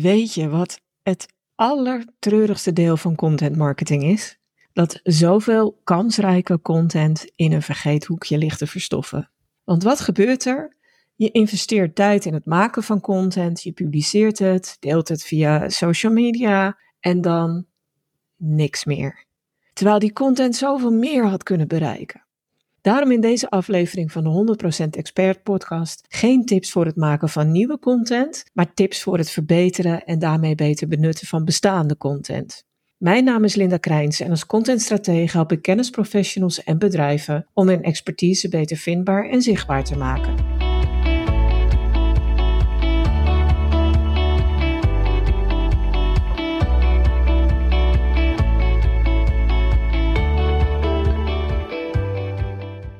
Weet je wat het allertreurigste deel van content marketing is? Dat zoveel kansrijke content in een vergeethoekje ligt te verstoffen. Want wat gebeurt er? Je investeert tijd in het maken van content, je publiceert het, deelt het via social media en dan niks meer. Terwijl die content zoveel meer had kunnen bereiken. Daarom in deze aflevering van de 100% Expert Podcast geen tips voor het maken van nieuwe content, maar tips voor het verbeteren en daarmee beter benutten van bestaande content. Mijn naam is Linda Krijns en als contentstratege help ik kennisprofessionals en bedrijven om hun expertise beter vindbaar en zichtbaar te maken.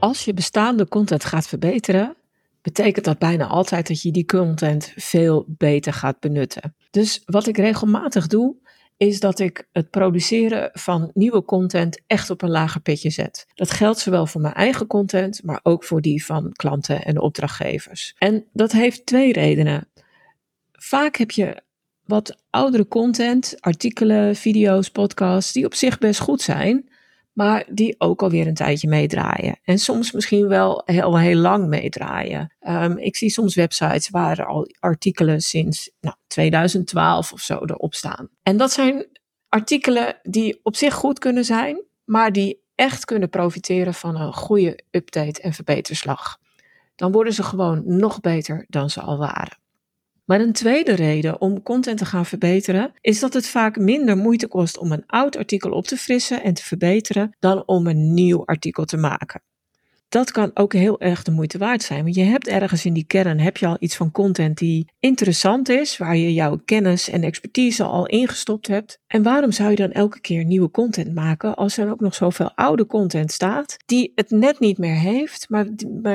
Als je bestaande content gaat verbeteren, betekent dat bijna altijd dat je die content veel beter gaat benutten. Dus wat ik regelmatig doe, is dat ik het produceren van nieuwe content echt op een lager pitje zet. Dat geldt zowel voor mijn eigen content, maar ook voor die van klanten en opdrachtgevers. En dat heeft twee redenen. Vaak heb je wat oudere content, artikelen, video's, podcasts, die op zich best goed zijn, maar die ook alweer een tijdje meedraaien. En soms misschien wel heel, heel lang meedraaien. Um, ik zie soms websites waar al artikelen sinds nou, 2012 of zo erop staan. En dat zijn artikelen die op zich goed kunnen zijn, maar die echt kunnen profiteren van een goede update en verbeterslag. Dan worden ze gewoon nog beter dan ze al waren. Maar een tweede reden om content te gaan verbeteren is dat het vaak minder moeite kost om een oud artikel op te frissen en te verbeteren dan om een nieuw artikel te maken dat kan ook heel erg de moeite waard zijn. Want je hebt ergens in die kern heb je al iets van content die interessant is, waar je jouw kennis en expertise al ingestopt hebt. En waarom zou je dan elke keer nieuwe content maken als er ook nog zoveel oude content staat, die het net niet meer heeft, maar,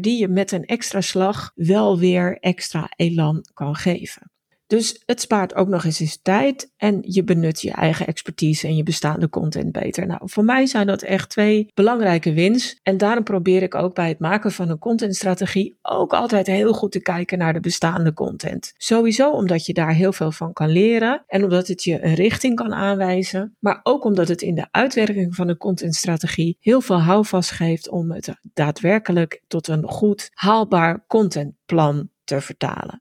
die je met een extra slag wel weer extra elan kan geven. Dus het spaart ook nog eens, eens tijd en je benut je eigen expertise en je bestaande content beter. Nou, voor mij zijn dat echt twee belangrijke wins. En daarom probeer ik ook bij het maken van een contentstrategie ook altijd heel goed te kijken naar de bestaande content. Sowieso omdat je daar heel veel van kan leren en omdat het je een richting kan aanwijzen, maar ook omdat het in de uitwerking van een contentstrategie heel veel houvast geeft om het daadwerkelijk tot een goed haalbaar contentplan te vertalen.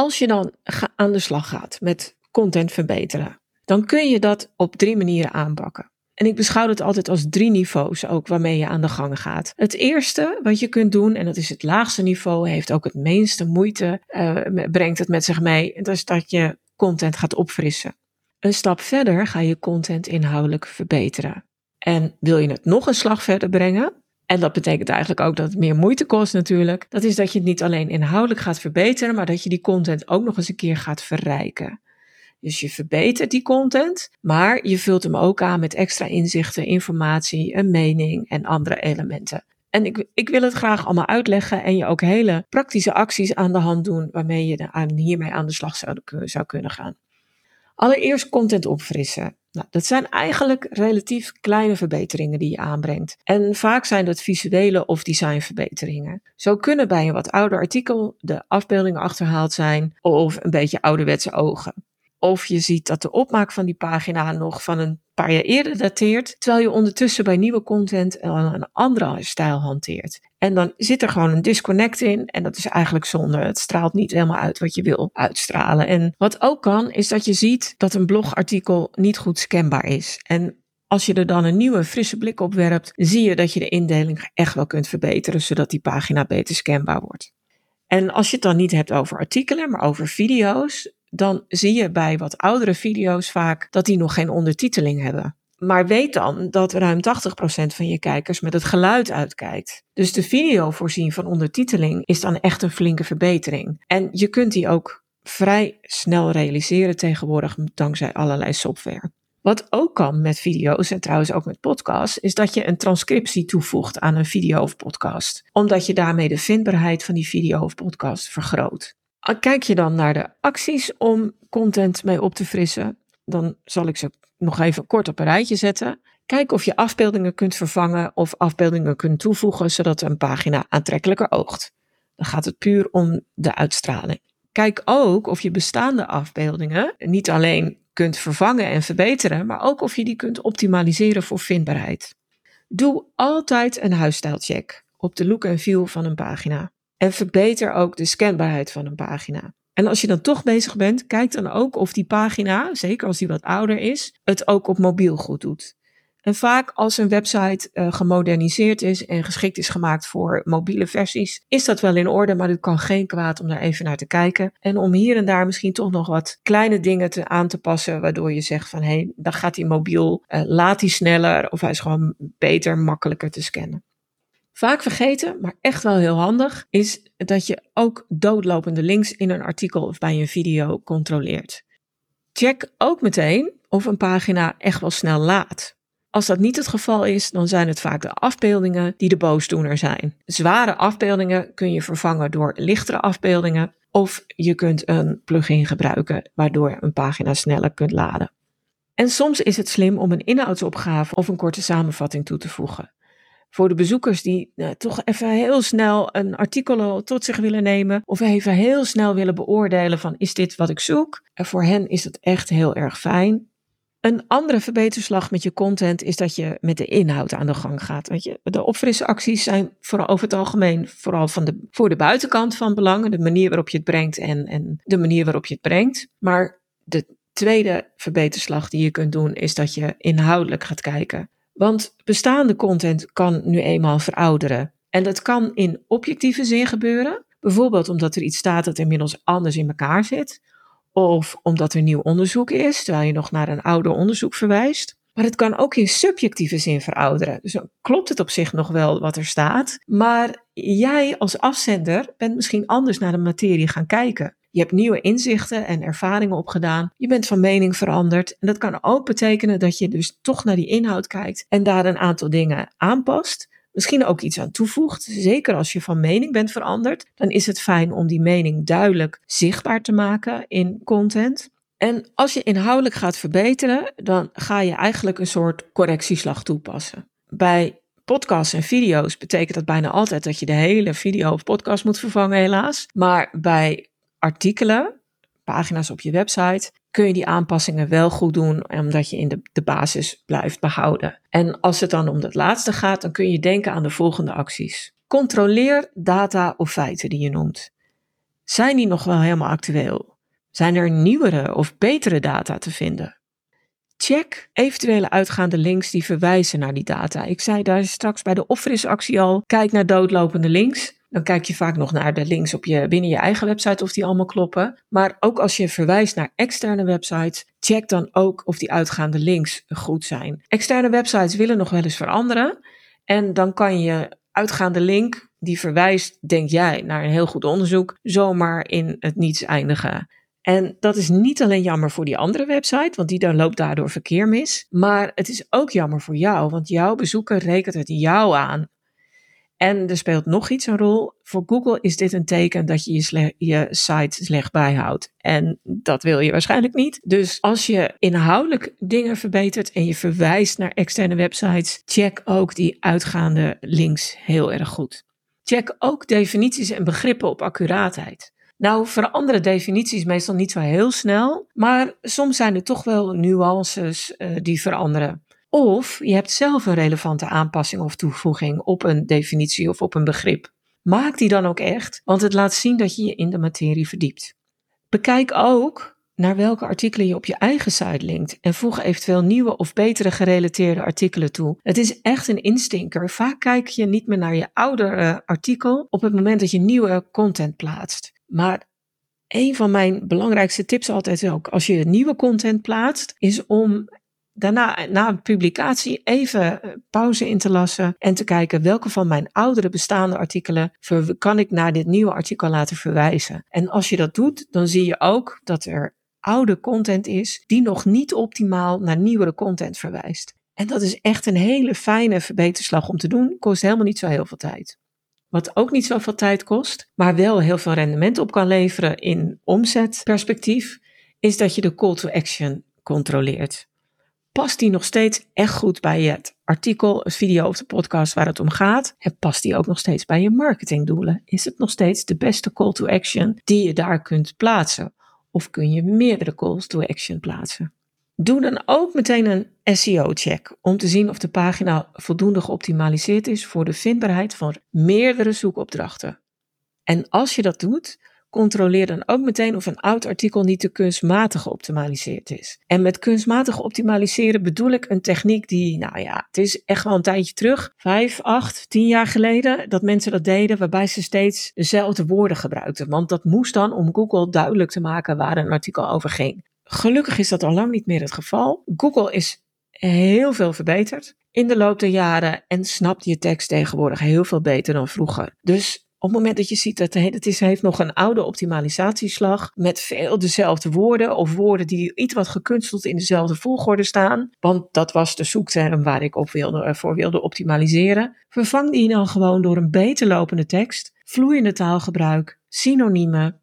Als je dan aan de slag gaat met content verbeteren, dan kun je dat op drie manieren aanpakken. En ik beschouw het altijd als drie niveaus ook waarmee je aan de gang gaat. Het eerste wat je kunt doen, en dat is het laagste niveau, heeft ook het minste moeite, uh, brengt het met zich mee, dat is dat je content gaat opfrissen. Een stap verder ga je content inhoudelijk verbeteren. En wil je het nog een slag verder brengen, en dat betekent eigenlijk ook dat het meer moeite kost natuurlijk. Dat is dat je het niet alleen inhoudelijk gaat verbeteren, maar dat je die content ook nog eens een keer gaat verrijken. Dus je verbetert die content, maar je vult hem ook aan met extra inzichten, informatie, een mening en andere elementen. En ik, ik wil het graag allemaal uitleggen en je ook hele praktische acties aan de hand doen waarmee je hiermee aan de slag zou, zou kunnen gaan. Allereerst content opfrissen. Nou, dat zijn eigenlijk relatief kleine verbeteringen die je aanbrengt. En vaak zijn dat visuele of designverbeteringen. Zo kunnen bij een wat ouder artikel de afbeeldingen achterhaald zijn of een beetje ouderwetse ogen. Of je ziet dat de opmaak van die pagina nog van een paar jaar eerder dateert, terwijl je ondertussen bij nieuwe content een andere stijl hanteert. En dan zit er gewoon een disconnect in en dat is eigenlijk zonde. Het straalt niet helemaal uit wat je wil uitstralen. En wat ook kan, is dat je ziet dat een blogartikel niet goed scanbaar is. En als je er dan een nieuwe, frisse blik op werpt, zie je dat je de indeling echt wel kunt verbeteren, zodat die pagina beter scanbaar wordt. En als je het dan niet hebt over artikelen, maar over video's, dan zie je bij wat oudere video's vaak dat die nog geen ondertiteling hebben. Maar weet dan dat ruim 80% van je kijkers met het geluid uitkijkt. Dus de video voorzien van ondertiteling is dan echt een flinke verbetering. En je kunt die ook vrij snel realiseren tegenwoordig dankzij allerlei software. Wat ook kan met video's en trouwens ook met podcasts, is dat je een transcriptie toevoegt aan een video of podcast. Omdat je daarmee de vindbaarheid van die video of podcast vergroot. Kijk je dan naar de acties om content mee op te frissen, dan zal ik ze nog even kort op een rijtje zetten. Kijk of je afbeeldingen kunt vervangen of afbeeldingen kunt toevoegen zodat een pagina aantrekkelijker oogt. Dan gaat het puur om de uitstraling. Kijk ook of je bestaande afbeeldingen niet alleen kunt vervangen en verbeteren, maar ook of je die kunt optimaliseren voor vindbaarheid. Doe altijd een huisstijlcheck op de look en feel van een pagina. En verbeter ook de scanbaarheid van een pagina. En als je dan toch bezig bent, kijk dan ook of die pagina, zeker als die wat ouder is, het ook op mobiel goed doet. En vaak als een website uh, gemoderniseerd is en geschikt is gemaakt voor mobiele versies, is dat wel in orde, maar het kan geen kwaad om daar even naar te kijken. En om hier en daar misschien toch nog wat kleine dingen te aan te passen, waardoor je zegt van hé, hey, dan gaat die mobiel, uh, laat die sneller of hij is gewoon beter, makkelijker te scannen. Vaak vergeten, maar echt wel heel handig, is dat je ook doodlopende links in een artikel of bij een video controleert. Check ook meteen of een pagina echt wel snel laat. Als dat niet het geval is, dan zijn het vaak de afbeeldingen die de boosdoener zijn. Zware afbeeldingen kun je vervangen door lichtere afbeeldingen of je kunt een plugin gebruiken waardoor een pagina sneller kunt laden. En soms is het slim om een inhoudsopgave of een korte samenvatting toe te voegen. Voor de bezoekers die nou, toch even heel snel een artikel tot zich willen nemen of even heel snel willen beoordelen van is dit wat ik zoek. En voor hen is het echt heel erg fijn een andere verbeterslag met je content is dat je met de inhoud aan de gang gaat. Weet je, de opfrisacties zijn vooral over het algemeen vooral van de, voor de buitenkant van belang. De manier waarop je het brengt en, en de manier waarop je het brengt. Maar de tweede verbeterslag die je kunt doen is dat je inhoudelijk gaat kijken. Want bestaande content kan nu eenmaal verouderen. En dat kan in objectieve zin gebeuren. Bijvoorbeeld omdat er iets staat dat inmiddels anders in elkaar zit. Of omdat er nieuw onderzoek is, terwijl je nog naar een ouder onderzoek verwijst. Maar het kan ook in subjectieve zin verouderen. Dus dan klopt het op zich nog wel wat er staat. Maar jij als afzender bent misschien anders naar de materie gaan kijken. Je hebt nieuwe inzichten en ervaringen opgedaan. Je bent van mening veranderd. En dat kan ook betekenen dat je dus toch naar die inhoud kijkt en daar een aantal dingen aanpast misschien ook iets aan toevoegt. Zeker als je van mening bent veranderd, dan is het fijn om die mening duidelijk zichtbaar te maken in content. En als je inhoudelijk gaat verbeteren, dan ga je eigenlijk een soort correctieslag toepassen. Bij podcasts en video's betekent dat bijna altijd dat je de hele video of podcast moet vervangen, helaas. Maar bij artikelen, pagina's op je website, kun je die aanpassingen wel goed doen, omdat je in de, de basis blijft behouden. En als het dan om het laatste gaat, dan kun je denken aan de volgende acties. Controleer data of feiten die je noemt. Zijn die nog wel helemaal actueel? Zijn er nieuwere of betere data te vinden? Check eventuele uitgaande links die verwijzen naar die data. Ik zei daar straks bij de offrisactie al: kijk naar doodlopende links. Dan kijk je vaak nog naar de links op je, binnen je eigen website of die allemaal kloppen. Maar ook als je verwijst naar externe websites, check dan ook of die uitgaande links goed zijn. Externe websites willen nog wel eens veranderen. En dan kan je uitgaande link, die verwijst, denk jij, naar een heel goed onderzoek, zomaar in het niets eindigen. En dat is niet alleen jammer voor die andere website, want die dan loopt daardoor verkeer mis. Maar het is ook jammer voor jou, want jouw bezoeker rekent het jou aan. En er speelt nog iets een rol. Voor Google is dit een teken dat je je, je site slecht bijhoudt. En dat wil je waarschijnlijk niet. Dus als je inhoudelijk dingen verbetert en je verwijst naar externe websites, check ook die uitgaande links heel erg goed. Check ook definities en begrippen op accuraatheid. Nou veranderen definities meestal niet zo heel snel, maar soms zijn er toch wel nuances uh, die veranderen. Of je hebt zelf een relevante aanpassing of toevoeging op een definitie of op een begrip. Maak die dan ook echt, want het laat zien dat je je in de materie verdiept. Bekijk ook naar welke artikelen je op je eigen site linkt en voeg eventueel nieuwe of betere gerelateerde artikelen toe. Het is echt een instinker. Vaak kijk je niet meer naar je oudere artikel op het moment dat je nieuwe content plaatst. Maar een van mijn belangrijkste tips altijd ook, als je nieuwe content plaatst, is om daarna, na een publicatie, even eh, pauze in te lassen en te kijken welke van mijn oudere bestaande artikelen kan ik naar dit nieuwe artikel laten verwijzen. En als je dat doet, dan zie je ook dat er oude content is die nog niet optimaal naar nieuwere content verwijst. En dat is echt een hele fijne verbeterslag om te doen, kost helemaal niet zo heel veel tijd. Wat ook niet zoveel tijd kost, maar wel heel veel rendement op kan leveren in omzetperspectief, is dat je de call to action controleert. Past die nog steeds echt goed bij het artikel, het video of de podcast waar het om gaat? En past die ook nog steeds bij je marketingdoelen? Is het nog steeds de beste call to action die je daar kunt plaatsen? Of kun je meerdere calls to action plaatsen? Doe dan ook meteen een SEO-check om te zien of de pagina voldoende geoptimaliseerd is voor de vindbaarheid van meerdere zoekopdrachten. En als je dat doet, controleer dan ook meteen of een oud artikel niet te kunstmatig geoptimaliseerd is. En met kunstmatig optimaliseren bedoel ik een techniek die, nou ja, het is echt wel een tijdje terug, vijf, acht, tien jaar geleden, dat mensen dat deden, waarbij ze steeds dezelfde woorden gebruikten. Want dat moest dan om Google duidelijk te maken waar een artikel over ging. Gelukkig is dat al lang niet meer het geval. Google is heel veel verbeterd in de loop der jaren en snapt je tekst tegenwoordig heel veel beter dan vroeger. Dus op het moment dat je ziet dat het is, heeft nog een oude optimalisatieslag met veel dezelfde woorden of woorden die iets wat gekunsteld in dezelfde volgorde staan, want dat was de zoekterm waar ik op wilde, eh, voor wilde optimaliseren, vervang die dan gewoon door een beter lopende tekst, vloeiende taalgebruik, synoniemen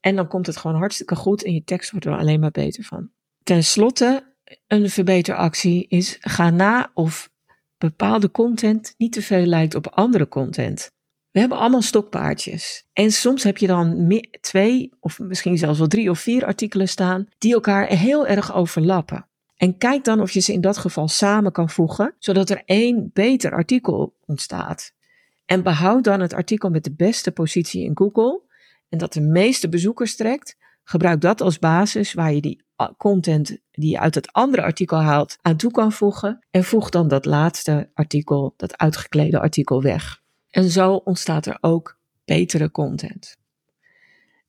en dan komt het gewoon hartstikke goed en je tekst wordt er alleen maar beter van. Ten slotte, een verbeteractie is ga na of bepaalde content niet te veel lijkt op andere content. We hebben allemaal stokpaardjes. En soms heb je dan twee of misschien zelfs wel drie of vier artikelen staan die elkaar heel erg overlappen. En kijk dan of je ze in dat geval samen kan voegen, zodat er één beter artikel ontstaat. En behoud dan het artikel met de beste positie in Google en dat de meeste bezoekers trekt. Gebruik dat als basis waar je die content die je uit het andere artikel haalt aan toe kan voegen. En voeg dan dat laatste artikel, dat uitgeklede artikel weg. En zo ontstaat er ook betere content.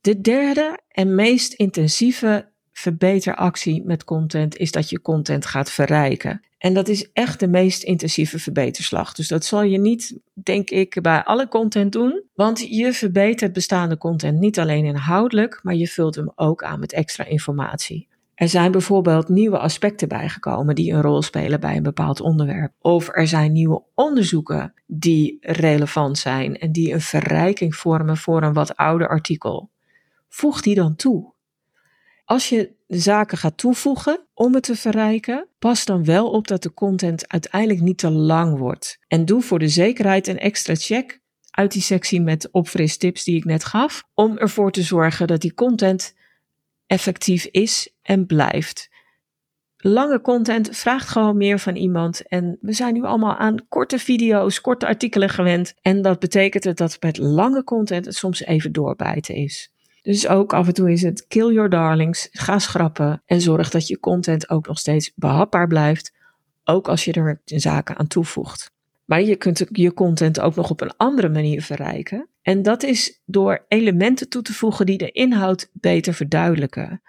De derde en meest intensieve verbeteractie met content is dat je content gaat verrijken. En dat is echt de meest intensieve verbeterslag. Dus dat zal je niet, denk ik, bij alle content doen. Want je verbetert bestaande content niet alleen inhoudelijk, maar je vult hem ook aan met extra informatie. Er zijn bijvoorbeeld nieuwe aspecten bijgekomen die een rol spelen bij een bepaald onderwerp. Of er zijn nieuwe onderzoeken die relevant zijn en die een verrijking vormen voor een wat ouder artikel. Voeg die dan toe. Als je zaken gaat toevoegen om het te verrijken, pas dan wel op dat de content uiteindelijk niet te lang wordt. En doe voor de zekerheid een extra check uit die sectie met opfristips die ik net gaf, om ervoor te zorgen dat die content effectief is en blijft. Lange content vraagt gewoon meer van iemand. En we zijn nu allemaal aan korte video's, korte artikelen gewend. En dat betekent dat met lange content het soms even doorbijten is. Dus ook af en toe is het kill your darlings, ga schrappen en zorg dat je content ook nog steeds behapbaar blijft, ook als je er zaken aan toevoegt. Maar je kunt je content ook nog op een andere manier verrijken. En dat is door elementen toe te voegen die de inhoud beter verduidelijken.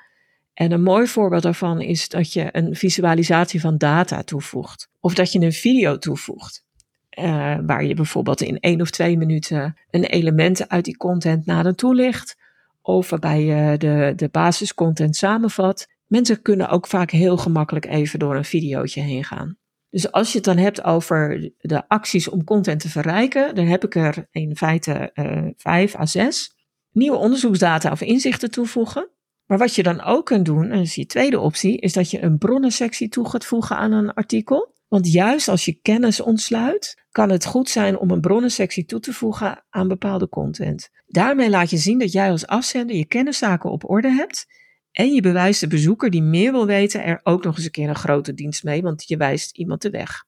En een mooi voorbeeld daarvan is dat je een visualisatie van data toevoegt. Of dat je een video toevoegt. Uh, waar je bijvoorbeeld in één of twee minuten een element uit die content nader toelicht. Of waarbij je de, de basiscontent samenvat. Mensen kunnen ook vaak heel gemakkelijk even door een videootje heen gaan. Dus als je het dan hebt over de acties om content te verrijken, dan heb ik er in feite uh, vijf à zes. Nieuwe onderzoeksdata of inzichten toevoegen. Maar wat je dan ook kunt doen, en dat is je tweede optie, is dat je een bronnensectie toe gaat voegen aan een artikel. Want juist als je kennis ontsluit, kan het goed zijn om een bronnensectie toe te voegen aan bepaalde content. Daarmee laat je zien dat jij als afzender je kenniszaken op orde hebt en je bewijst de bezoeker die meer wil weten er ook nog eens een keer een grote dienst mee, want je wijst iemand de weg.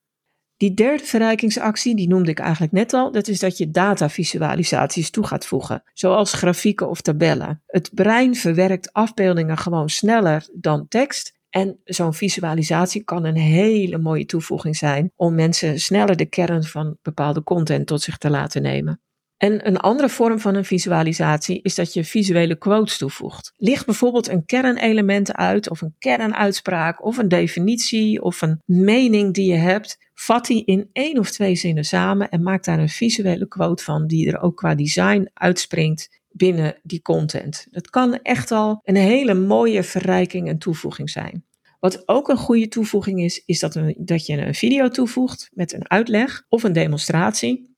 Die derde verrijkingsactie, die noemde ik eigenlijk net al, dat is dat je datavisualisaties toe gaat voegen, zoals grafieken of tabellen. Het brein verwerkt afbeeldingen gewoon sneller dan tekst. En zo'n visualisatie kan een hele mooie toevoeging zijn om mensen sneller de kern van bepaalde content tot zich te laten nemen. En een andere vorm van een visualisatie is dat je visuele quotes toevoegt. Ligt bijvoorbeeld een kernelement uit, of een kernuitspraak, of een definitie, of een mening die je hebt. Vat die in één of twee zinnen samen en maak daar een visuele quote van, die er ook qua design uitspringt binnen die content. Dat kan echt al een hele mooie verrijking en toevoeging zijn. Wat ook een goede toevoeging is, is dat, dat je een video toevoegt met een uitleg of een demonstratie.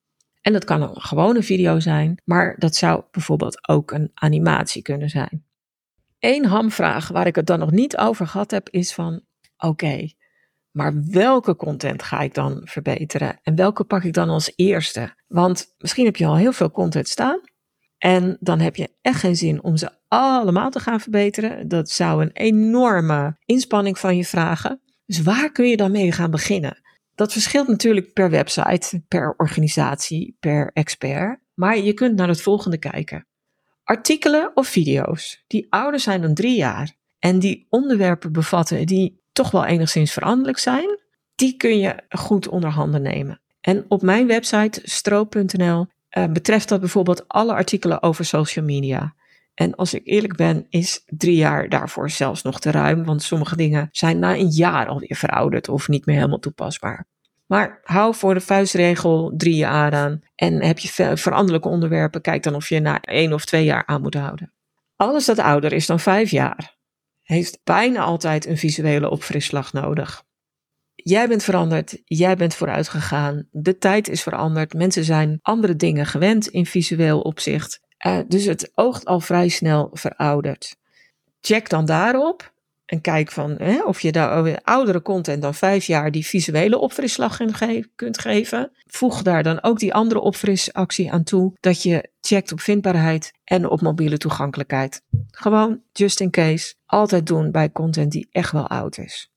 En dat kan een gewone video zijn, maar dat zou bijvoorbeeld ook een animatie kunnen zijn. Eén hamvraag waar ik het dan nog niet over gehad heb, is van oké, Maar welke content ga ik dan verbeteren? En welke pak ik dan als eerste? Want misschien heb je al heel veel content staan. En dan heb je echt geen zin om ze allemaal te gaan verbeteren. Dat zou een enorme inspanning van je vragen. Dus waar kun je dan mee gaan beginnen? Dat verschilt natuurlijk per website, per organisatie, per expert. Maar je kunt naar het volgende kijken. Artikelen of video's die ouder zijn dan drie jaar en die onderwerpen bevatten die toch wel enigszins veranderlijk zijn, die kun je goed onder handen nemen. En op mijn website stroop.nl uh, betreft dat bijvoorbeeld alle artikelen over social media. En als ik eerlijk ben, is drie jaar daarvoor zelfs nog te ruim, want sommige dingen zijn na een jaar alweer verouderd of niet meer helemaal toepasbaar. Maar hou voor de vuistregel drie jaar aan en heb je veranderlijke onderwerpen, kijk dan of je na één of twee jaar aan moet houden. Alles dat ouder is dan vijf jaar, heeft bijna altijd een visuele opfrisslag nodig. Jij bent veranderd, jij bent vooruit gegaan, de tijd is veranderd, mensen zijn andere dingen gewend in visueel opzicht. Uh, dus het oogt al vrij snel verouderd. Check dan daarop en kijk van hè, of je de oudere content dan vijf jaar die visuele opfrisslag kunt geven. Voeg daar dan ook die andere opfrisactie aan toe, dat je checkt op vindbaarheid en op mobiele toegankelijkheid. Gewoon just in case, altijd doen bij content die echt wel oud is.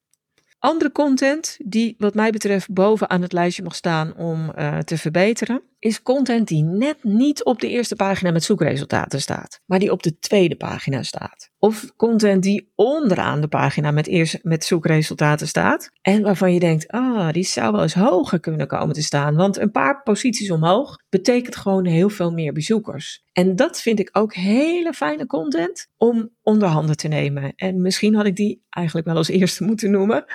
Andere content die wat mij betreft bovenaan het lijstje mag staan om uh, te verbeteren, is content die net niet op de eerste pagina met zoekresultaten staat, maar die op de tweede pagina staat. Of content die onderaan de pagina met, eerst, met zoekresultaten staat en waarvan je denkt, ah, die zou wel eens hoger kunnen komen te staan, want een paar posities omhoog betekent gewoon heel veel meer bezoekers. En dat vind ik ook hele fijne content om onder handen te nemen. En misschien had ik die eigenlijk wel als eerste moeten noemen.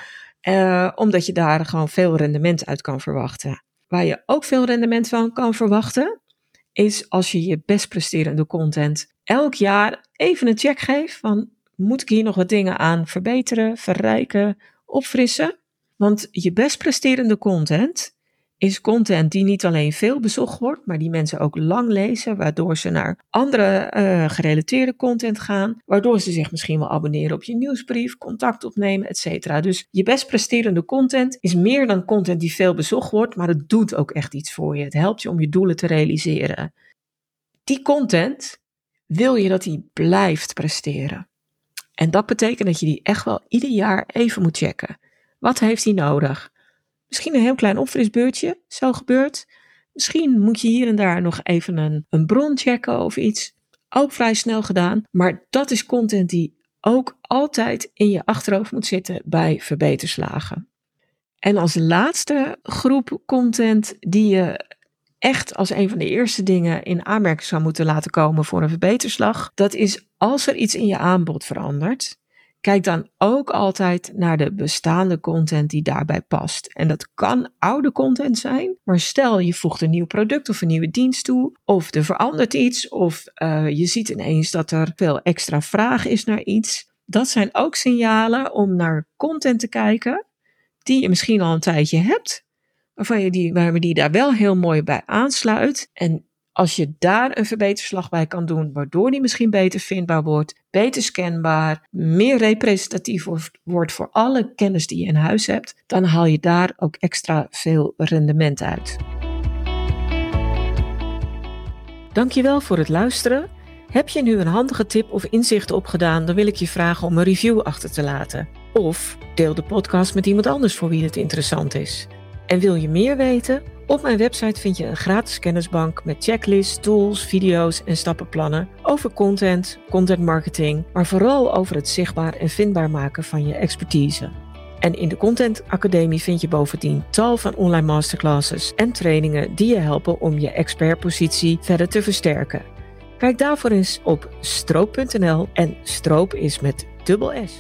Uh, omdat je daar gewoon veel rendement uit kan verwachten. Waar je ook veel rendement van kan verwachten, is als je je best presterende content elk jaar even een check geeft van moet ik hier nog wat dingen aan verbeteren, verrijken, opfrissen? Want je best presterende content is content die niet alleen veel bezocht wordt, maar die mensen ook lang lezen, waardoor ze naar andere uh, gerelateerde content gaan, waardoor ze zich misschien wel abonneren op je nieuwsbrief, contact opnemen, etc. Dus je best presterende content is meer dan content die veel bezocht wordt, maar het doet ook echt iets voor je. Het helpt je om je doelen te realiseren. Die content wil je dat die blijft presteren. En dat betekent dat je die echt wel ieder jaar even moet checken. Wat heeft hij nodig? Misschien een heel klein opfrisbeurtje, zo gebeurt. Misschien moet je hier en daar nog even een, een bron checken of iets. Ook vrij snel gedaan. Maar dat is content die ook altijd in je achterhoofd moet zitten bij verbeterslagen. En als laatste groep content die je echt als een van de eerste dingen in aanmerking zou moeten laten komen voor een verbeterslag, dat is als er iets in je aanbod verandert, Kijk dan ook altijd naar de bestaande content die daarbij past. En dat kan oude content zijn, maar stel je voegt een nieuw product of een nieuwe dienst toe, of er verandert iets, of uh, je ziet ineens dat er veel extra vraag is naar iets. Dat zijn ook signalen om naar content te kijken die je misschien al een tijdje hebt, waarvan je die, waar die daar wel heel mooi bij aansluit. En als je daar een verbeterslag bij kan doen, waardoor die misschien beter vindbaar wordt, beter scanbaar, meer representatief wordt voor alle kennis die je in huis hebt, dan haal je daar ook extra veel rendement uit. Dankjewel voor het luisteren. Heb je nu een handige tip of inzicht opgedaan, dan wil ik je vragen om een review achter te laten. Of deel de podcast met iemand anders voor wie het interessant is. En wil je meer weten? Op mijn website vind je een gratis kennisbank met checklists, tools, video's en stappenplannen over content, content marketing, maar vooral over het zichtbaar en vindbaar maken van je expertise. En in de Content Academie vind je bovendien tal van online masterclasses en trainingen die je helpen om je expertpositie verder te versterken. Kijk daarvoor eens op stroop.nl en stroop is met dubbel S.